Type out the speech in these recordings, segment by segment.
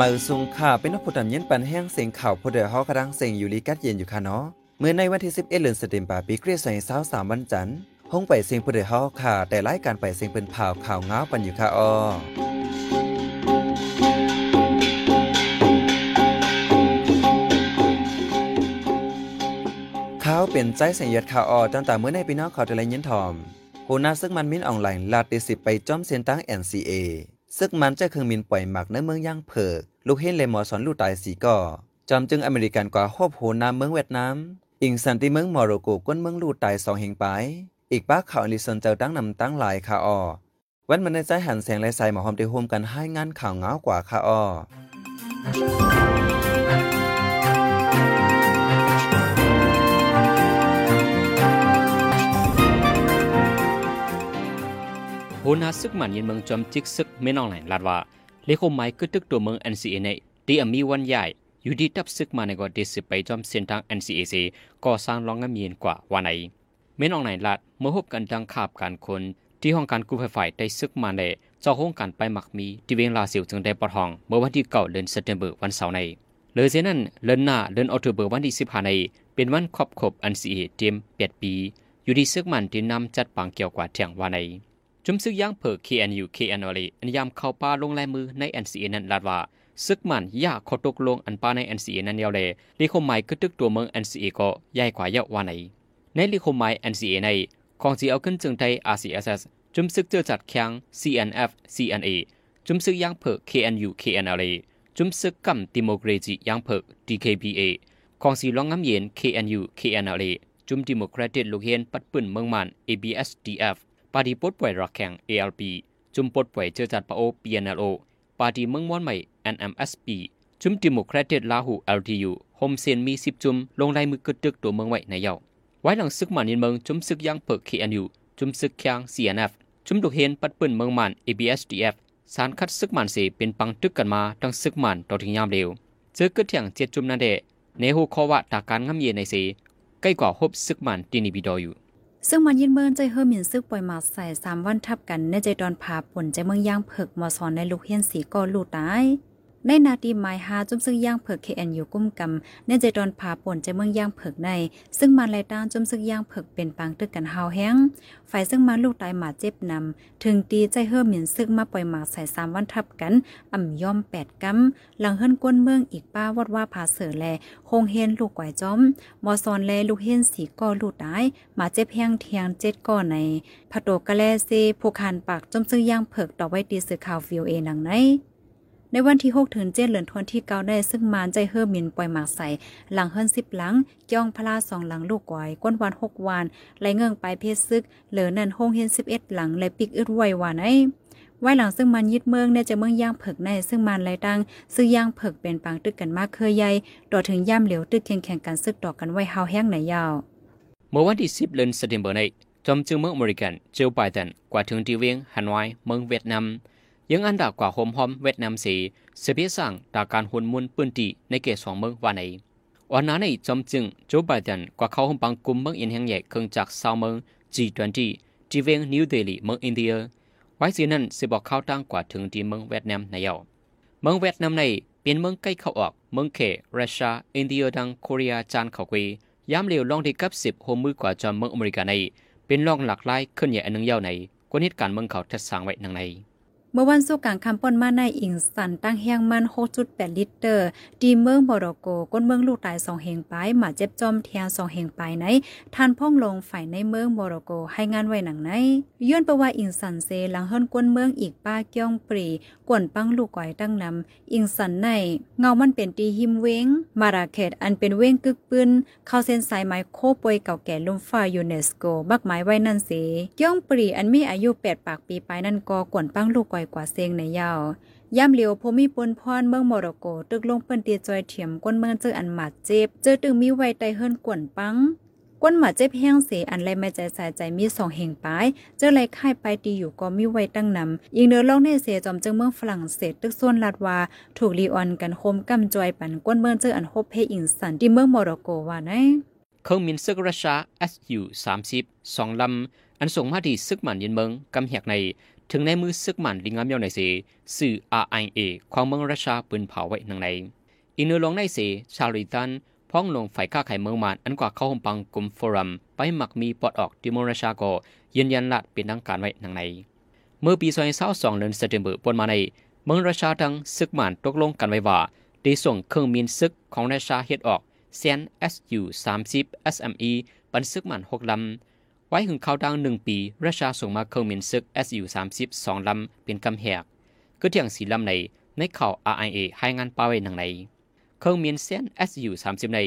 มาซุงค่ะ เป็นนักผู้ดำเย็นปันแห้งเสียงข่าวผู้เดือดฮากระดังเสียงอยู่ลีกัดเย็นอยู่ค่ะเนาะเมื่อในวันที่ 11เดือนสเตมปาปีคริสต์ศักราช3วันจันทร์ห้องไปเสียงผู้เดือดฮาค่ะ แต่รายการไปเสียงเป็นข่าวข่าวง้าวปันอยู่ค่ะอ้อข่าวเป็นใจเสียงยัดข่าวออตั้งแต่เมื่อในปีน้องเขาจะเลยยินทอมโหน้าซึ่งมันมินออนไลน์ลาติสิไปจอมเซียนตั้ง NCA ซึ่งมันจะเครื่องมินปล่อยหมักในเมืองย่างเผิก ลูกเห็นเลยหมอสอนลูกตายสีก่อจอมจึงอเมริกันกว่าฮอบโหนาเมืองเวียดนามอิงสันติเมืองมอโรโกก้นเมืองลูกตายสองเฮงไป อีกป้าข่าวอลิสันเจ้าตั้งนำตั้งหลายค่ะออวันมันในใจหันแสงและใสหมอหอมได้โฮมกันให้งานข่าวเงากว่าค่ะออโหนาซึกมันยินเมืองจอมจิกซึกไม่นองไหนลาดว่า เลโคไม้ก็ตึกตัวเมือง NCA ในดีอมีวันใหญ่อยู่ดีตับซึกมาในก็ดิสิไปจอมเส้นทาง NCA เซก่อสร้างรองงามเย็นกว่าวันไหนไม่นองไหนลาดเมื่อพบกันดังขาบการคนที่ห้องการกู้ไฟฝ่ายได้ซึกมาในเจ้าห้องการไปหมักมีที่เวียงลาสียวจึงได้ปลดห้อง เมื่อวันที่เก้าเดือนเซปเทมเบอร์วันเสาร์ในเลยเช่นนั้นเดือนหน้าเดือนออกตุเบอร์วันที่สิบห้าในเป็นวันครอบครบ NCA เต็มแปดปี อยู่ดีซึกมันที่นำจัดปังเกี่ยวกว่าเที่ยงวันใน จุมซึกย่างเผอ KNU KNL อันยามเข้าป่าลงลายมือใน NCA นั้นลาดว่าซึกมันยากขอตกลงอันป่าใน NCA นั้นเดียวเลยลิคมหมายกึตึกตัวเมือง NCA ก็ใหญ่กว่าเยอะว่าไหนในลิคมหมาย NCA ในของจีเอาขึ้นจึงไทย RCSS จุมซึกเจอจัดแข่ง CNF CNA จุมซึกย่างเผอ KNU KNL จุมซึกกัมดิโมกรซีย่างเผอ DKBA ของสีลองงำเย็น KNU KNL จุมดิโมแครติกลูกเฮนปัดปืนเมืองมัน ABSDF ปาร์ตี้ปดป่วยรักแข่ง ALP จุมปดป่วยเจอจัดปะโอ PNLO ปาร์ตี้เมืองม้วนใหม่ NMSP จุมดิโมแครติลาหู LTU โฮมเซนมี10จุมลงลายมือกึดตึกตัวเมืองไว้ในเยาไว้หลังซึกมันยินเมืองจุมซึกยังเปิก KNU จุมซึกแข่ง CNF จุมดุเฮนปัดปืนเมืองมัน ABSDF สารคัดซึกมันเสเป็นปังตึกกันมาตั้งซึกมันต่อถึงยามเร็วเจอกึดแข่งเจ็ดจุมนันเดเนหูคอวะตาการงำเย็นในเสใกล้กว่าฮบซึกมันที่นิบิดออยู่ ซึ่งมันยินเมินใจเฮอหมินซึกปล่อยหมาใส่สามวันทับกันในใจดอนผาป่นใจเมืองย่างเผิกมอสอนในลูกเฮียนสีก็ลูกตาย ในนาทีหมายหาจุมซึ่งย่างเผิก KN อยู่กุ้มกำในใจดอนผาป่นใจเมืองย่างเผิกใน ซึ่งมันไล่ต้านจุมซึ่งย่างเผิกเป็นปางตึกกันเฮาแห้งฝ่ายซึ่งมันลูกตายหมาเจ็บนำถึงตีใจเฮอหมินซึกมาปล่อยหมาใส่สามวันทับกันอ่ำย่อมแปดกำหลังเฮิรนก้นเมืองอีกป้าวอดว่าผาเสือแลคงเฮนลูกก่อยจอมมอซอนแลลูกเฮนสีก่อลูกตายหมาเจ็บแห้งเทียงเจ็ดก่อในพะโตกะแลเซผู้คานปากจมซึ่งย่างเผิกต่อไว้ตีสื่อข่าววิวเอหนังใน ในวันที่6ถึง7เดือนธันวาคมที่9ได้ซึ่งมานใจเฮอหมินปล่อยหมากใส่ หลังเฮิรน10หลังจ้องพลาสองหลังลูกกวายก้นวัน6วานไหลเงิงไปเพศซึก เหลือนั่นห้องเฮน11หลังและปิกอึดไว้วานไอไว้หลังซึ่งมันยึดเมืองในจะเมืองย่างเผิกในซึ่งมันไหลตั้งซึ่งย่างเผิกเป็นปางตึกกันมากเคยใหญ่ต่อถึงย่ำเหลียวตึกแข่งแข่งกันซึกต่อกันไว้เฮาแห้งไหนยาว เมื่อวันที่10เดือนสิงหาคมนี้จอมจึงเมืองอเมริกันโจลไบเดนกว่าถึงที่เวียงฮานอยเมืองเวียดนาม ยังอันดับกว่าโฮมฮอมเวียดนามสีเสียเพียสั่งตาการหุ่นมุนปืนตีในเขตสองเมืองวันนี้วันนั้นในจอมจึงโจไบเดนกว่าเขาหงปังกลุ่มเมืองอินแห่งใหญ่เครื่องจากสาวเมือง G20 ที่เวียงนิวเดลีเมืองอินเดีย ไว้สีนั้นสิบอกเขาตั้งกว่าถึงที่เมืองเวียดนามในเยาเมืองเวียดนามในเป็นเมืองใกล้เข้าออกเมืองเขรัสเซียอินเดียดังโคเรียจานเขากุยย้ำเร็วลองที่กับสิบโฮมมือกว่าจอมเมืองอเมริกาในเป็นลองหลากหลายขึ้นใหญ่อันหนึ่งเยาในกว่าเหตุการณ์เมืองเขาทัดสางไว้นังใน เมื่อวันสุกลางคำป้นมาในอิงสันตั้งแห้งมัน 6.8 ลิตรดีเมืองบรโกก้นเมืองลูกตายสองเหงปหมาเจ็บจอมเทียงสองเหงปลายไหนทานพ่องลงฝ่ายในเมืองบรโกให้งานไว้หนังไหนย้อนประว่าอิงสันเซหลังเฮิรนก้นเมืองอีกป้าเกี้ยงปรีกวนปังลูกก่อยตั้งนำอิงสันใน เงามันเป็นตีหิมเว้งมาราเคตอันเป็นเว้งกึกปืนเข้าเส้นสายไม้โคปวยเก่าแก่ลุ่มฟ้ายูเนสโกบักไม้ไว้นั่นเสเกี้ยงปรีอันมีอายุ8ปากปีไปนั่นก็กวนปังลูกก่อยกว่าเซงในยาวย่ำเหลียวพมีปนพรเมืองโมร็อกโกตึกลงเปิ้นเตียจอยเถียมก้นเมืองเจออันหมาดเจ็บ เจอตึงมีไวไตเฮิรนกวนปังก้นหมาเจ็บแห้งเสียอันไรไม่ใจสายใจมีสองเหงปลาย เจอไรค่ายไปตีอยู่ก็มีไว้ตั้งนำยิงเนื้อลองในเสียจอมเจงเมืองฝรั่งเศสตึกส่วนลาดวา ถูกลีออนกันโคมกำจอยปันก้นเมืองเจออันโฮเพอิงสันที่เมืองโมร็อกโกว่าไนเครื่องมินซึกรัสเซีย SU 30สองลำอันส่งมาที่ซึกหมันยินเมืองกำแหกใน ถึงในมือซึกมันลิงามเยาในเสสื่อ RIA ของเมืองรัสเซียปืนเผาไว้นังในอินเนอร์ลงในเสชาลิตันพ้องลงฝ่ายค้าขายเมืองมันอันกว่าเข้าหมปังกลุ่มฟอรัม ไปหมักมีปอดออกดิโมราชาโกยืนยันลัดเป็นทางการไว้นังใน เมื่อปี2022เดือนเซปเทมเบอร์ปนมาใน เมืองราชาทั้งซึกมันตกลงกันไว้ว่าได้ส่งเครื่องบินซึกของราชาเฮ็ดออกเซียน SU 30 SME ปันซึกมัน6ลำ ไว้หึงเขาดังหนึ่งปี ราชาส่งมาเครื่องบินซึก SU 3 2ลำเป็นกำแหกก็เที่ยงสีลำในในข่าว RIA ให้งานป้าไว้นังในเครื่องบินเซียน SU 30ใน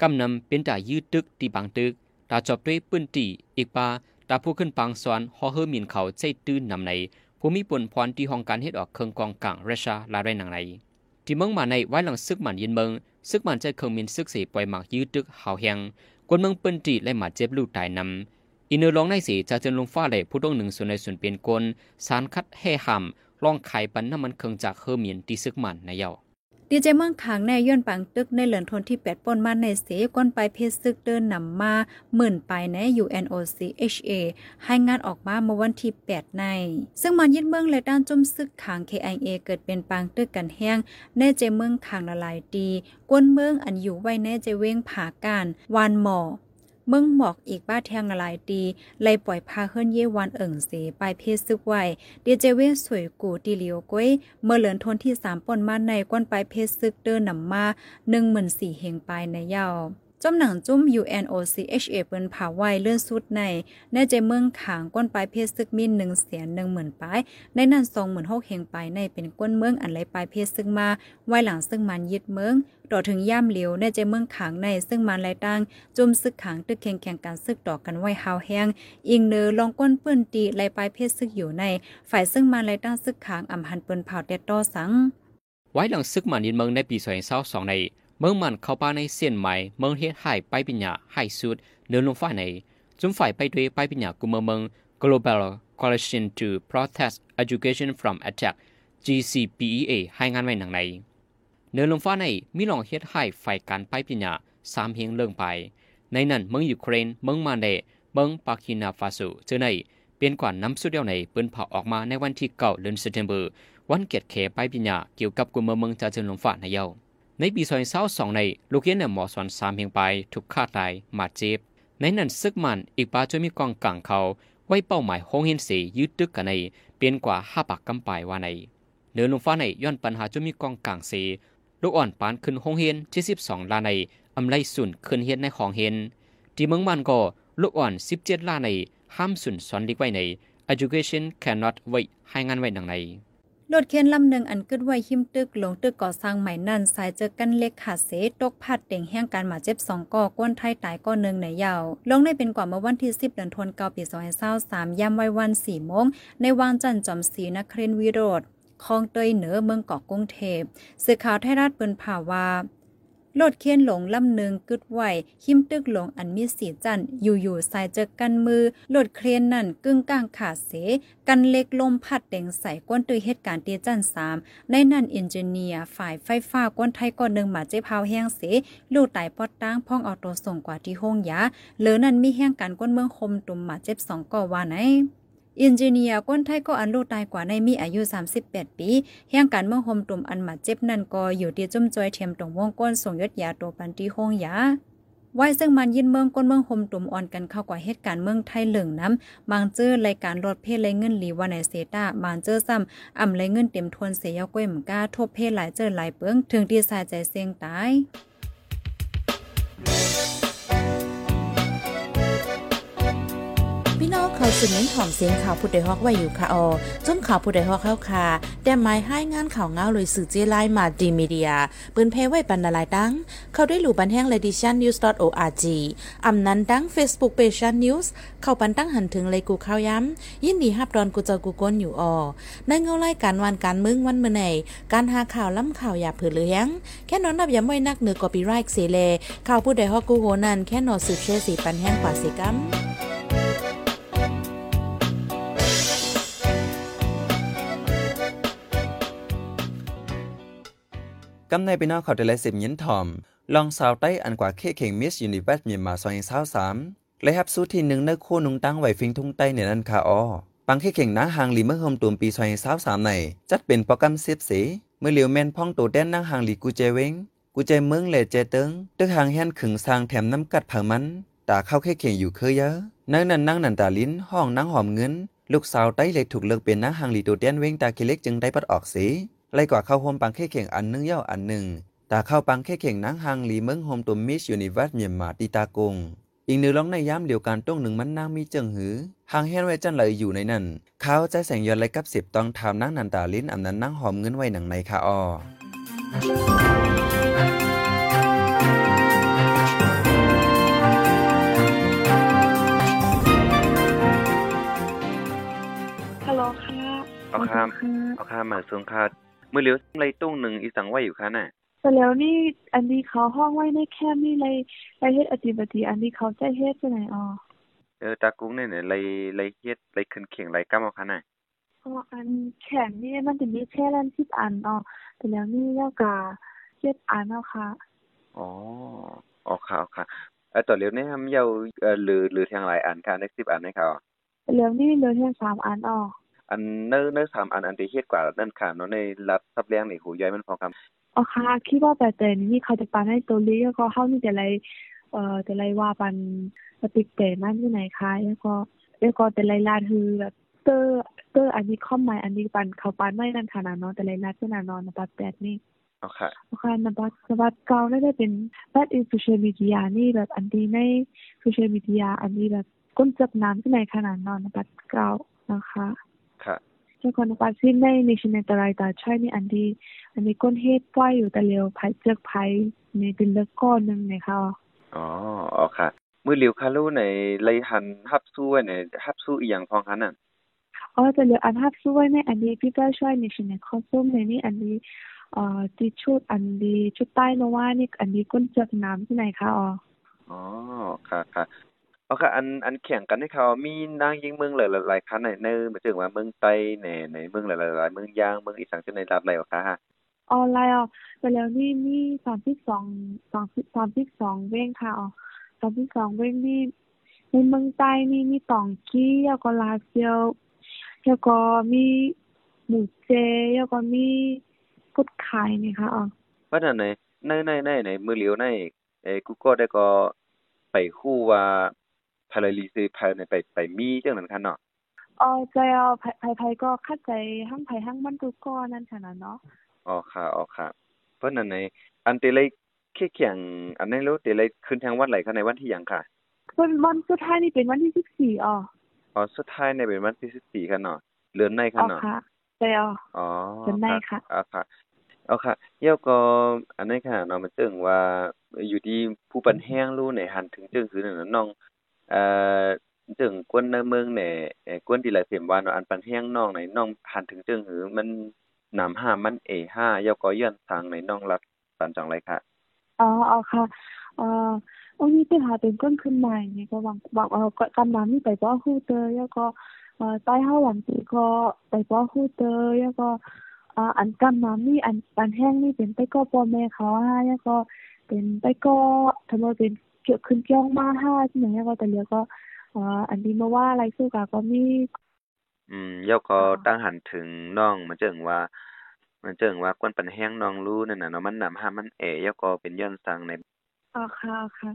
กำนำเป็นตายืดตึกตีบางตึกตาจบด้วยปืนตีอีกปาตาผู้ขึ้นปังสวนฮอเฮอร์มินเขาใจตื้นนำในภูมิปนพรที่ห้องการเฮ็ดออกเครื่องกองกลางรัสเซียลาไรนังในที่เมืองมาในไว้หลังซึกมันยินเมืองซึกมันใจเครื่องมินซึกเสปล่อยหมากยืดตึกหาวแหงกวนเมืองปืนตีและหมาเจ็บลูกตายนำ อินเนอร์ลองในสีจะเจนลงฟ้าเลยผู้ต้องหนึ่งส่วนในส่วนเปลี่ยนกลสารคัดแห่หำลองไข่ปันน้ำมันเครื่องจากเฮอร์มินที่ซึกมันในเยาดีเจเมืองขางในย้อนปังตึกในเหลือนทนที่แปดป่นมาในเสก้นไปเพศซึกเดินนำมาหมื่นไปใน UNOCHA ให้งานออกมาเมื่อวันที่ 8 ใน ซึ่งมันยึดเมืองและด้านจุ่มซึกขาง KIA เกิดเป็นปังตึกกันแห้งในเจเมืองขางละลายดีกวนเมืองอันอยู่ไว้ในเจเว้งผาการวานหมอ เมืองหมอกอีกบ้าแทงละลายดีไล่ปล่อยพาเฮิรนเยวันเอิ่งเสไปเพศซึกไว้เดียเจเวสวยกูตีเลียวก้วยเมื่อเหลือนทนที่สามป่นมาในก้นไปเพศซึกเดินนำมาหนึ่งหมื่นสี่เฮงไปในยาว จมหนังจุ้ม UNOCHA เปิ้นผาไว้เลื่อนสุดในในใจเมืองขางก้นปลายเพศซึกมีนึงเสียนหนึ่งหมื่นปลาย ในนั้นสองหมื่นหกเฮงไปในเป็นก้นเมืองอันไหลปลายเพศซึ่งมาไว้หลังซึ่งมันยึดเมืองต่อถึงย่ามเหลียวในใจเมืองขางในซึ่งมันไหลตั้งจุ่มซึกขางตึกแข่งแข่งการซึกต่อกันไว้หาวแห้งอิงเนอลองก้นเปื้นตีไหลปลายเพศซึกอยู่ใน ฝ่ายซึ่งมันไหลตั้งซึกขางอำหันเปิ้นเผาเด็ดต่อสังไว้หลังซึกมันยินเมืองในปี2022ใน เมืองมันเข้าป่าในเส้นไหมเมืองเฮ็ดให้ไปปัญญาให้สุดเดินลงฝ่ายในจุ่มฝ่ายไปด้วยไปปัญญากุมเมือง Global Coalition to Protect Education from Attack GCPEA ให้งานไว้หนังในเดินลงฟ้าในมีลองเฮ็ดให้ฝ่ายการไปปัญญาสามเพียงเรื่องไป ในนั้นเมืองยูเครนเมืองมาเลเมืองปากีนาฟาโซเจอในเปลี่ยนกว่าน้ำสุดเดียวในปิ้นเผาออกมาในวันที่เก้าเดือนสิงหาคมวันเกียรติแขไปปัญญาเกี่ยวกับกุมเมืองจะเจริญลงฟ้าในเยา ในปี2022ในลูกเรียนในหมอสอนสามเพียงไปถูกฆ่าตายมาเจ็บในนั้นซึกมันอีกปาจะมีกองกลางเขาไว้เป้าหมายห้องเห็นสียืดตึกกันในเปลี่ยนกว่าห้าปากกำปายว่าในเดินลงฟ้าในย้อนปัญหาจะมีกองกลางสีลูกอ่อนปานขึ้นห้องเห็นที่12ล้านในอำไลสุนขึ้นเห็นในของเห็นที่เมืองมันก็ลูกอ่อน17ล้านในห้ามสุนสอนลิกไว้ใน education cannot wait ให้งานไว้ดังใน รถเคนลำหนึ่งอันกึดไว้หิมตึกลงตึกก่อสร้างใหม่นั่นสายเจอกันเล็กขาดเสตกพัดเต่งแห่งการหมาเจ็บสองก่อก้นไทยตายก้อนหนึ่งในยาว ลงได้เป็นกว่าเมื่อวันที่ 10 เดือนธันวาคมปี2023ย่ำไว้วัน4โมงในวางจันทร์จอมศรีนครินทร์วิโรธคลองเตยเหนือเมืองเกาะกรุงเทพสื่อข่าวไทยรัฐเปิ้นผ่าว่า โลดเคียนหลงลำหนึ่งกึดไหวหิมตึกหลงอันมีสีจันอยู่ๆใส่เจอกันมือโลดเครนนั่นกึ่งกลางขาดเส กันเล็กลมพัดแดงใส่ก้นตือเหตุการณ์เตียจันสามในนั่นเอนจิเนียร์ฝ่ายไฟฟ้าก้นไทยก้อนหนึ่งหมาเจ็บเผาแห้งเสลูกไตปอดตั้งพ้องเอาตัวส่งกว่าที่ห้องยาเหลือนั่นมีแห้งการก้นเมืองคมตุ่มหมาเจ็บสองก่อว่าไหน อินจิเนียร์ก้นไทยก็อันลูกตายกว่าในมีอายุ 38 ปีแห่งการเมืองโฮมตุ่มอันหมาเจ็บนั่นก็อยู่ที่จุ่มจอยเทียมตรงวงก้นส่งยศยาตัวปันที่ห้องยาไว้ซึ่งมันยินเมืองก้นเมืองโฮมตุ่มอ่อนกันเข้ากว่าเหตุการณ์เมืองไทยเหลืองน้ำบางเจอรายการลดเพศไรเงินหลีวันในเซตาบางเจอซ้ำอ่ำไรเงินเต็มทวนเสียก้วยมก้าทบเพศหลายเจอหลายเปิงถึงที่สายใจเสียงตาย เขาสืบเน้นถ่อมเสียงข่าวผู้ใดฮอกไว้อยู่ค่ะออจมข่าวผู้ใดฮอกเข้าค่ะแต่หมายให้งานข่าวเงาเลยสื่อเจไลมาดีมีเดียปืนเพไว้ปันนาลายดังเข้าได้หลู่บันแห้ง ledition news org อำนั้นดัง Facebook page news เข้าปันตั้งหันถึงเลยกูข้าวย้ำยินดีฮับดอนกูเจอกูก้นอยู่ออในเงาไล่การวันการมึงวันเมื่อไหนการหาข่าวล้ำข่าวอย่าเผือเลี้ยงแค่นอนนับย้ำไว้นักเหนือกอปีไรค์เสเลข่าวผู้ใดฮอกกูโหนันแค่นอสืบเชื่อสีปันแห้งกว่าสีกัม กำในพี่น้องเขาได้ไลสิบยินทอม ลองสาวใต้อันกว่าเคเข่งมิสยูนิเวสเมียนมาซอยเศร้าสามและฮับสู้ที่หนึ่งในคู่นุงตั้งไหวฟิงทุ่งใต้ในนั้นค่ะอ้อปังแค่เข่งนาหางหลีเมื่อโฮมตุมปี2023ใน จัดเป็นโปรแกรมเซฟเสเมื่อเหลียวแมนพ่องโตแดนนางหางหลีกูเจเวงกูใจเมืองเลเจเติงตึกหางแฮนขึงสร้างแถมน้ำกัดผังมันตาเข้าแค่เข่งอยู่เคยเยอะนั่งนั่นนั่งนันตาลิ้นห้องนั่งหอมเงิน ลูกสาวไต้เลยถูกเลิกเป็นนางหางหลีโตแดนเวงตาเคเล็กจึงได้ปัดออกสี ไล่กว่าเข้าโฮมปังแค่เข่งอันนึงเย่าอันหนึ่งตาเข้าปังแค่เข่งนางหางหลีเมืองโฮมตุมมิสยูนิเวิร์สเมียนมาตีตากงอีกหนึ่งร้องในย้ำเดียวกันต้องหนึ่งมันนางมีเจิงหือหางแฮนไว้จันเลยอยู่ในนั่น เขาใจแสงยอนไรกับสิบต้องทำนั่งนันตาลิ้นอำนั้นนั่งหอมเงินไว้หนังในคาออฮัลโหลค่ะเอาครับขณเอาค่ามาส่งค่า มื้อเหลียวไรตุ้งหนึ่งอีสังไว้อยู่ค่ะน่ะแต่แล้วนี่อันนี้เขาห้องไว้ในแคมป์นี่เลยไปเฮ็ดอธิบดีอันนี้เขาใจเฮ็ดจังไหนอ๋อเออตากุ้งเนี่ยเนี่ยไรไรเฮ็ดไรขึ้นเขียงไรกำเอาค่ะน่ะอ๋ออันแข็งนี่มันจะมีแค่ลัน10อันอ๋อแต่แล้วนี่แล้วก็7อันเนาะค่ะอ๋ออ๋อค่ะเอาค่ะเออต่อเหลียวเนี่ยทำเยาเอ่อหรือหรือทางหลายอันค่ะใน10อันให้เขาแต่แล้วนี่เหลือแค่3อันอ๋อ อันเนอเนอสามอันอันที่เฮ็ดกว่านั่นค่ะเนาะในรัฐทับเลี้ยงนี่หูย้อยมันพอคำอ๋อค่ะคิดว่าแต่แต่นี่เขาจะปานให้ตัวเล็กแล้วก็เฮานี่จะไรเอ่อจะไรว่าปันปฏิกแต่มันที่ไหนคะแล้วก็แล้วก็แต่ไรลาดคือแบบเตอร์เตอร์อันนี้ข้อมหมายอันนี้ปันเขาปานไม่นั่นขนาดเนาะแต่ไรลาดขนาดนอนนะปัดแปดนี่เอาค่ะโอเคนะบัดสวัสดเก่าได้เป็นบัดอินโซเชียลมีเดียนี่แบบอันดีในโซเชียลมีเดียอันนี้แบบก้นจับน้ำที่ไหนขนาดนอนนะบัดเก่านะคะ ค่ะเจ้าคนปัดซิมในในชินตรายตาใช่นี่อันดีอันนี้ก้นเฮ็ดปล่อยอยู่แต่เร็วไผเจือกไผนี่เป็นเลิกก้อนหนึงนะคะอ๋ออ๋อค่ะ มื้อเหลียวคารู้ในไรหันฮับสู้ไว้ในฮับสู้อีหยังพองค่ะนั่นอ๋อแต่เร็วอันฮับช่วยในอันนี้พี่ก็ช่วยในชินคอส้มในนี่อันนี้เอ่อที่ชุดอันดีชุดใต้นว่านี่อันนี้ก้นเจือกน้ำที่ไหนคะอ๋ออ๋อค่ะค่ะ เอาค่ะ อัน อันแข่งกันให้เขามีนางยิงเมืองหลายหลายๆคันในในหมายถึงว่าเมืองไต้ในในเมืองหลายๆหลายๆเมืองย่างเมืองอีสานจะในรัฐอะไรวะคะฮะออนไลน์อะไปแล้วนี่มีสามสิบสองสองสามสิบสองเว้งค่ะอ๋อสามสิบสองเว้งนี่ในเมืองใต้นี่มีตองกี้แล้วก็ลาเซียวแล้วก็มีหมูเจแล้วก็มีกุดไข่นี่ค่ะอ๋อเพราะฉะนั้นในในในในในมือเหลียวในเออกูก็ได้ก็ไปคู่ว่า ภายลีซีภายในไปไปมีจังนั้นคันเนาะอ๋อใจเอาไผไผไผก็เข้าใจทั้งไผทั้งมันทุกก้อนนั่นขนาดเนาะอ๋อค่ะอ๋อค่ะ เพราะฉะนั้นในอันเตเลยแค่แข่งอันนั้นรู้เตเลยขึ้นทางวัดไหลค่ะในวันที่หยังค่ะวันวันสุดท้ายนี่เป็นวันที่สิบสี่อ๋ออ๋อสุดท้ายในเป็นวันที่14ค่ะเนาะเดือนในค่ะอ๋อเนาะค่ะใจเอาอ๋อเดือนในค่ะอ๋อค่ะเอาค่ะเดี๋ยวก็อันนี้ค่ะเนาะมันจึงว่าอยู่ที่ผู้ปันแห้งรู้ในหันถึงจึงคือนั่นน่ะน้อง เอ่อจึงกวนในเมืองเนี่ยเอ่อกวนที่หลายเสียมว่าเนาะอันปันแห้งน้องในน้องหันถึงจึงหือมันนำห้ามันเอห้าเยาก็ย้อนทางในน้องรัดปันจังไรค่ะอ๋ออ๋อค่ะเอ่อวันนี้ไปหาเป็นก้นขึ้นใหม่นี่ก็หวังหวังเอ่อกำน้ำนี่ไปบ่ฮู้เตยแล้วก็เอ่อใต้เฮาหวังสิก็ไปบ่ฮู้เตยแล้วก็อ่าอันกำน้ำนี่อันปันแห้งนี่เป็นไปก็พ่อแม่เขาหาแล้วก็เป็นไปก็ทำไมเป็น เกี่ยวขึ้นเกี่ยวมาห้าใช่ไหมแล้วก็แต่เหลือก็อ่ออันนี้มาว่าอะไรสู้กะก็มีอืมเยาก็ตั้งหันถึงน้องมันเจึงว่า มันเจึงว่ากวนปันแห้งน้องรู้นั่นน่ะเนาะมันนำห้ามันเอเยาก็เป็นย้อนทางในอ๋อค่ะค่ะ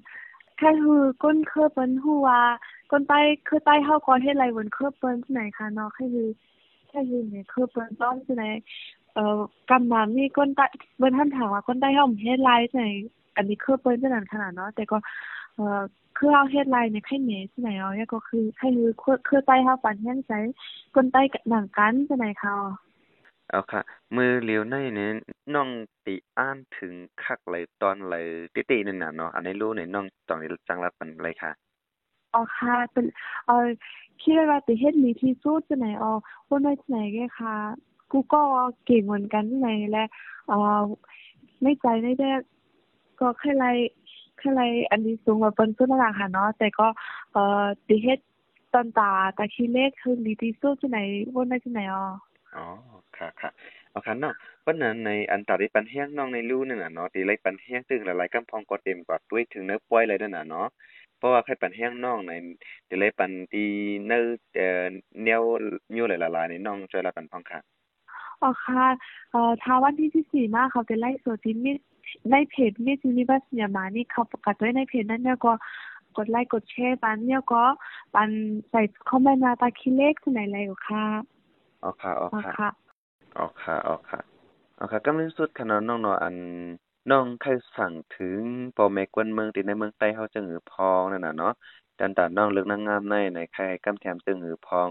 แค่คือก้นเคอเปิ้นฮู้ว่าก้นใต้คือใต้เฮาก็เฮ็ดไรบนเคอเปิ้นที่ไหนคะเนาะแค่คือแค่คือเนี่ยเคอเปิ้นต้องที่ไหน เอ่อกำน้ำนี่ก้นใต้เบิ่นท่านถามว่าก้นใต้เฮาเฮ็ดไรที่ไหนอันนี้เคอเปิ้นจังนั้นขนาดเนาะแต่ก็เอ่อคือเฮาเฮ็ดไรเนี่ยแค่เหนที่ไหนอ๋อก็คือแค่คือคือใต้เฮาปันแห้งใจก้นใต้หนังกันที่ไหนคะอ๋อเอาค่ะ มือเหลียวในเนี่ยน้องติอ่านถึงคักเลยตอนเลยติตินั่นน่ะเนาะอันนี้รู้เนี่ยน้องตอนนี้จังรับมันเลยค่ะอ๋อค่ะเป็นเอ่อคิดว่าไปเฮ็ดมีที่สุดที่ไหนอ๋อคนได้ที่ไหนแกค่ะ กูก็เก่งเหมือนกันที่ไหนและเอ่อในใจในแรกก็แค่ไรแค่ไรอันนี้สูงกว่าเปิ้นสุดละค่ะเนาะแต่ก็เอ่อติเฮ็ดตอนตาตาขี้เล็กคือดีที่สุดที่ไหนคนได้ที่ไหนอ๋ออ๋อค่ะค่ะเอาค่ะเนาะเพราะนั้นในอันตาได้ปันแห้งน้องในรูนั่นน่ะเนาะตีไรปันแห้งตึงหลายๆกำพองก็เต็มกว่าด้วยถึงเนื้อป้อยเลยนั่นน่ะเนาะเพราะว่าใครปันแห้งน้องในเดี๋ยวเลยปันตีเนื้อเอ่อแนวยู่หลายๆในน้องช่วยรับปันพองค่ะ อ๋อค่ะเอ่อถ้าวันที่สิบสี่มาเขาจะไล่สดที่มิดในเพจมิดยูนิเวอร์สยามานี่เขาประกาศไว้ในเพจนั้นเนี่ยก็กดไลค์กดแชร์ปันเนี่ยก็ปันใส่คอมเมนต์มาตาคิเลขที่ไหนเลยอยู่ค่ะอ๋อค่ะอ๋ออ๋อค่ะค่ะอ๋อค่ะอ๋อค่ะอ๋อค่ะก็เป็นสุดค่ะเนาะน้องเนาะอันน้องใครสั่งถึงพ่อแม่กวนเมืองที่ในเมืองใต้เฮาจังหือพองนั่นน่ะเนาะดันตาน้องเลือกนางงามในในใครกำแถมจังหือพอง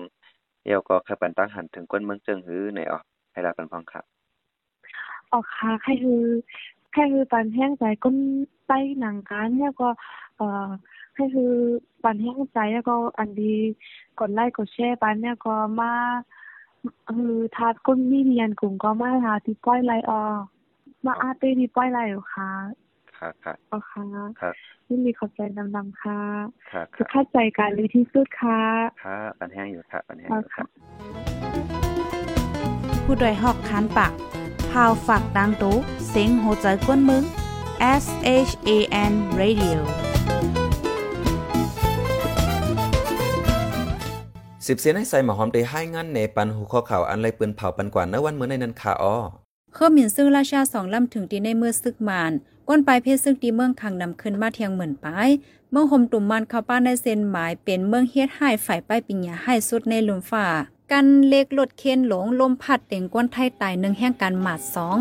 เดี๋ยวก็ใครปันตั้งหันถึงกวนเมืองจังหือในอ๋อ ให้รับปันพองค่ะออกค่ะใครคือใครคือปันแห้งใจก้นไปหนังการเนี่ยก็ เอ่อใครคือปันแห้งใจแล้วก็อันดีกดไลค์กดแชร์ปันเนี่ยก็มาคือทาดก้นมีเรียนกลุ่มก็มาทาที่ป้อยไลออมาอาเต้ที่ป้อยไลอยู่ค่ะค่ะค่ะอ๋อค่ะครับยินดีขอบใจดำๆค่ะค่ะจะค่ะเข้าใจกันดีที่สุดค่ะค่ะปันแห้งอยู่ค่ะปันแห้งอ๋ออยู่ค่ะค่ะ ผู้ดยหอกคันปากพาวฝากดังตู้เซ็งโหใจกวนมึง S H A N Radio สิบเสียนให้ใส่หมอหอมได้ให้งานในปันหูข้อข่าวอันไรปืนเผาปันกว่าในวันเมื่อในนั้นค่ะอ้อเขอหมิ่นซึ่งราชาสองลำถึงตีในเมื่อซึกมานก้นปลายเพศซึ่งตีเมืองคังนำขึ้นมาเทียงเหมือนปลาย เมืองห่มตุ่มมันเข้าป้านในเซนหมายเป็นเมืองเฮ็ดให้ฝ่ายป้ายปิญญาให้สุดในลุมฟ้า กันเล็กลดเคนหลงลมพัดเต็งก้นไทยตายหนึ่งแห่งการหมาดสอง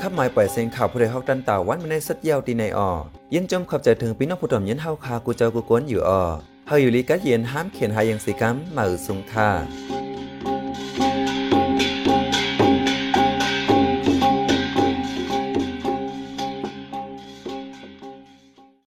ขับหมายปล่อยเสียงข่าวผู้ใดฮอกดันตาวันมาในสัดเยาวตีในออยินจมขอบใจถึงพี่น้องผู้ถ่อมยินเฮาคากูเจ้ากูกวนอยู่ออเฮาอยู่ลีกัดเย็นห้ามเขียนหายังสีกัมมาอึสุงค่า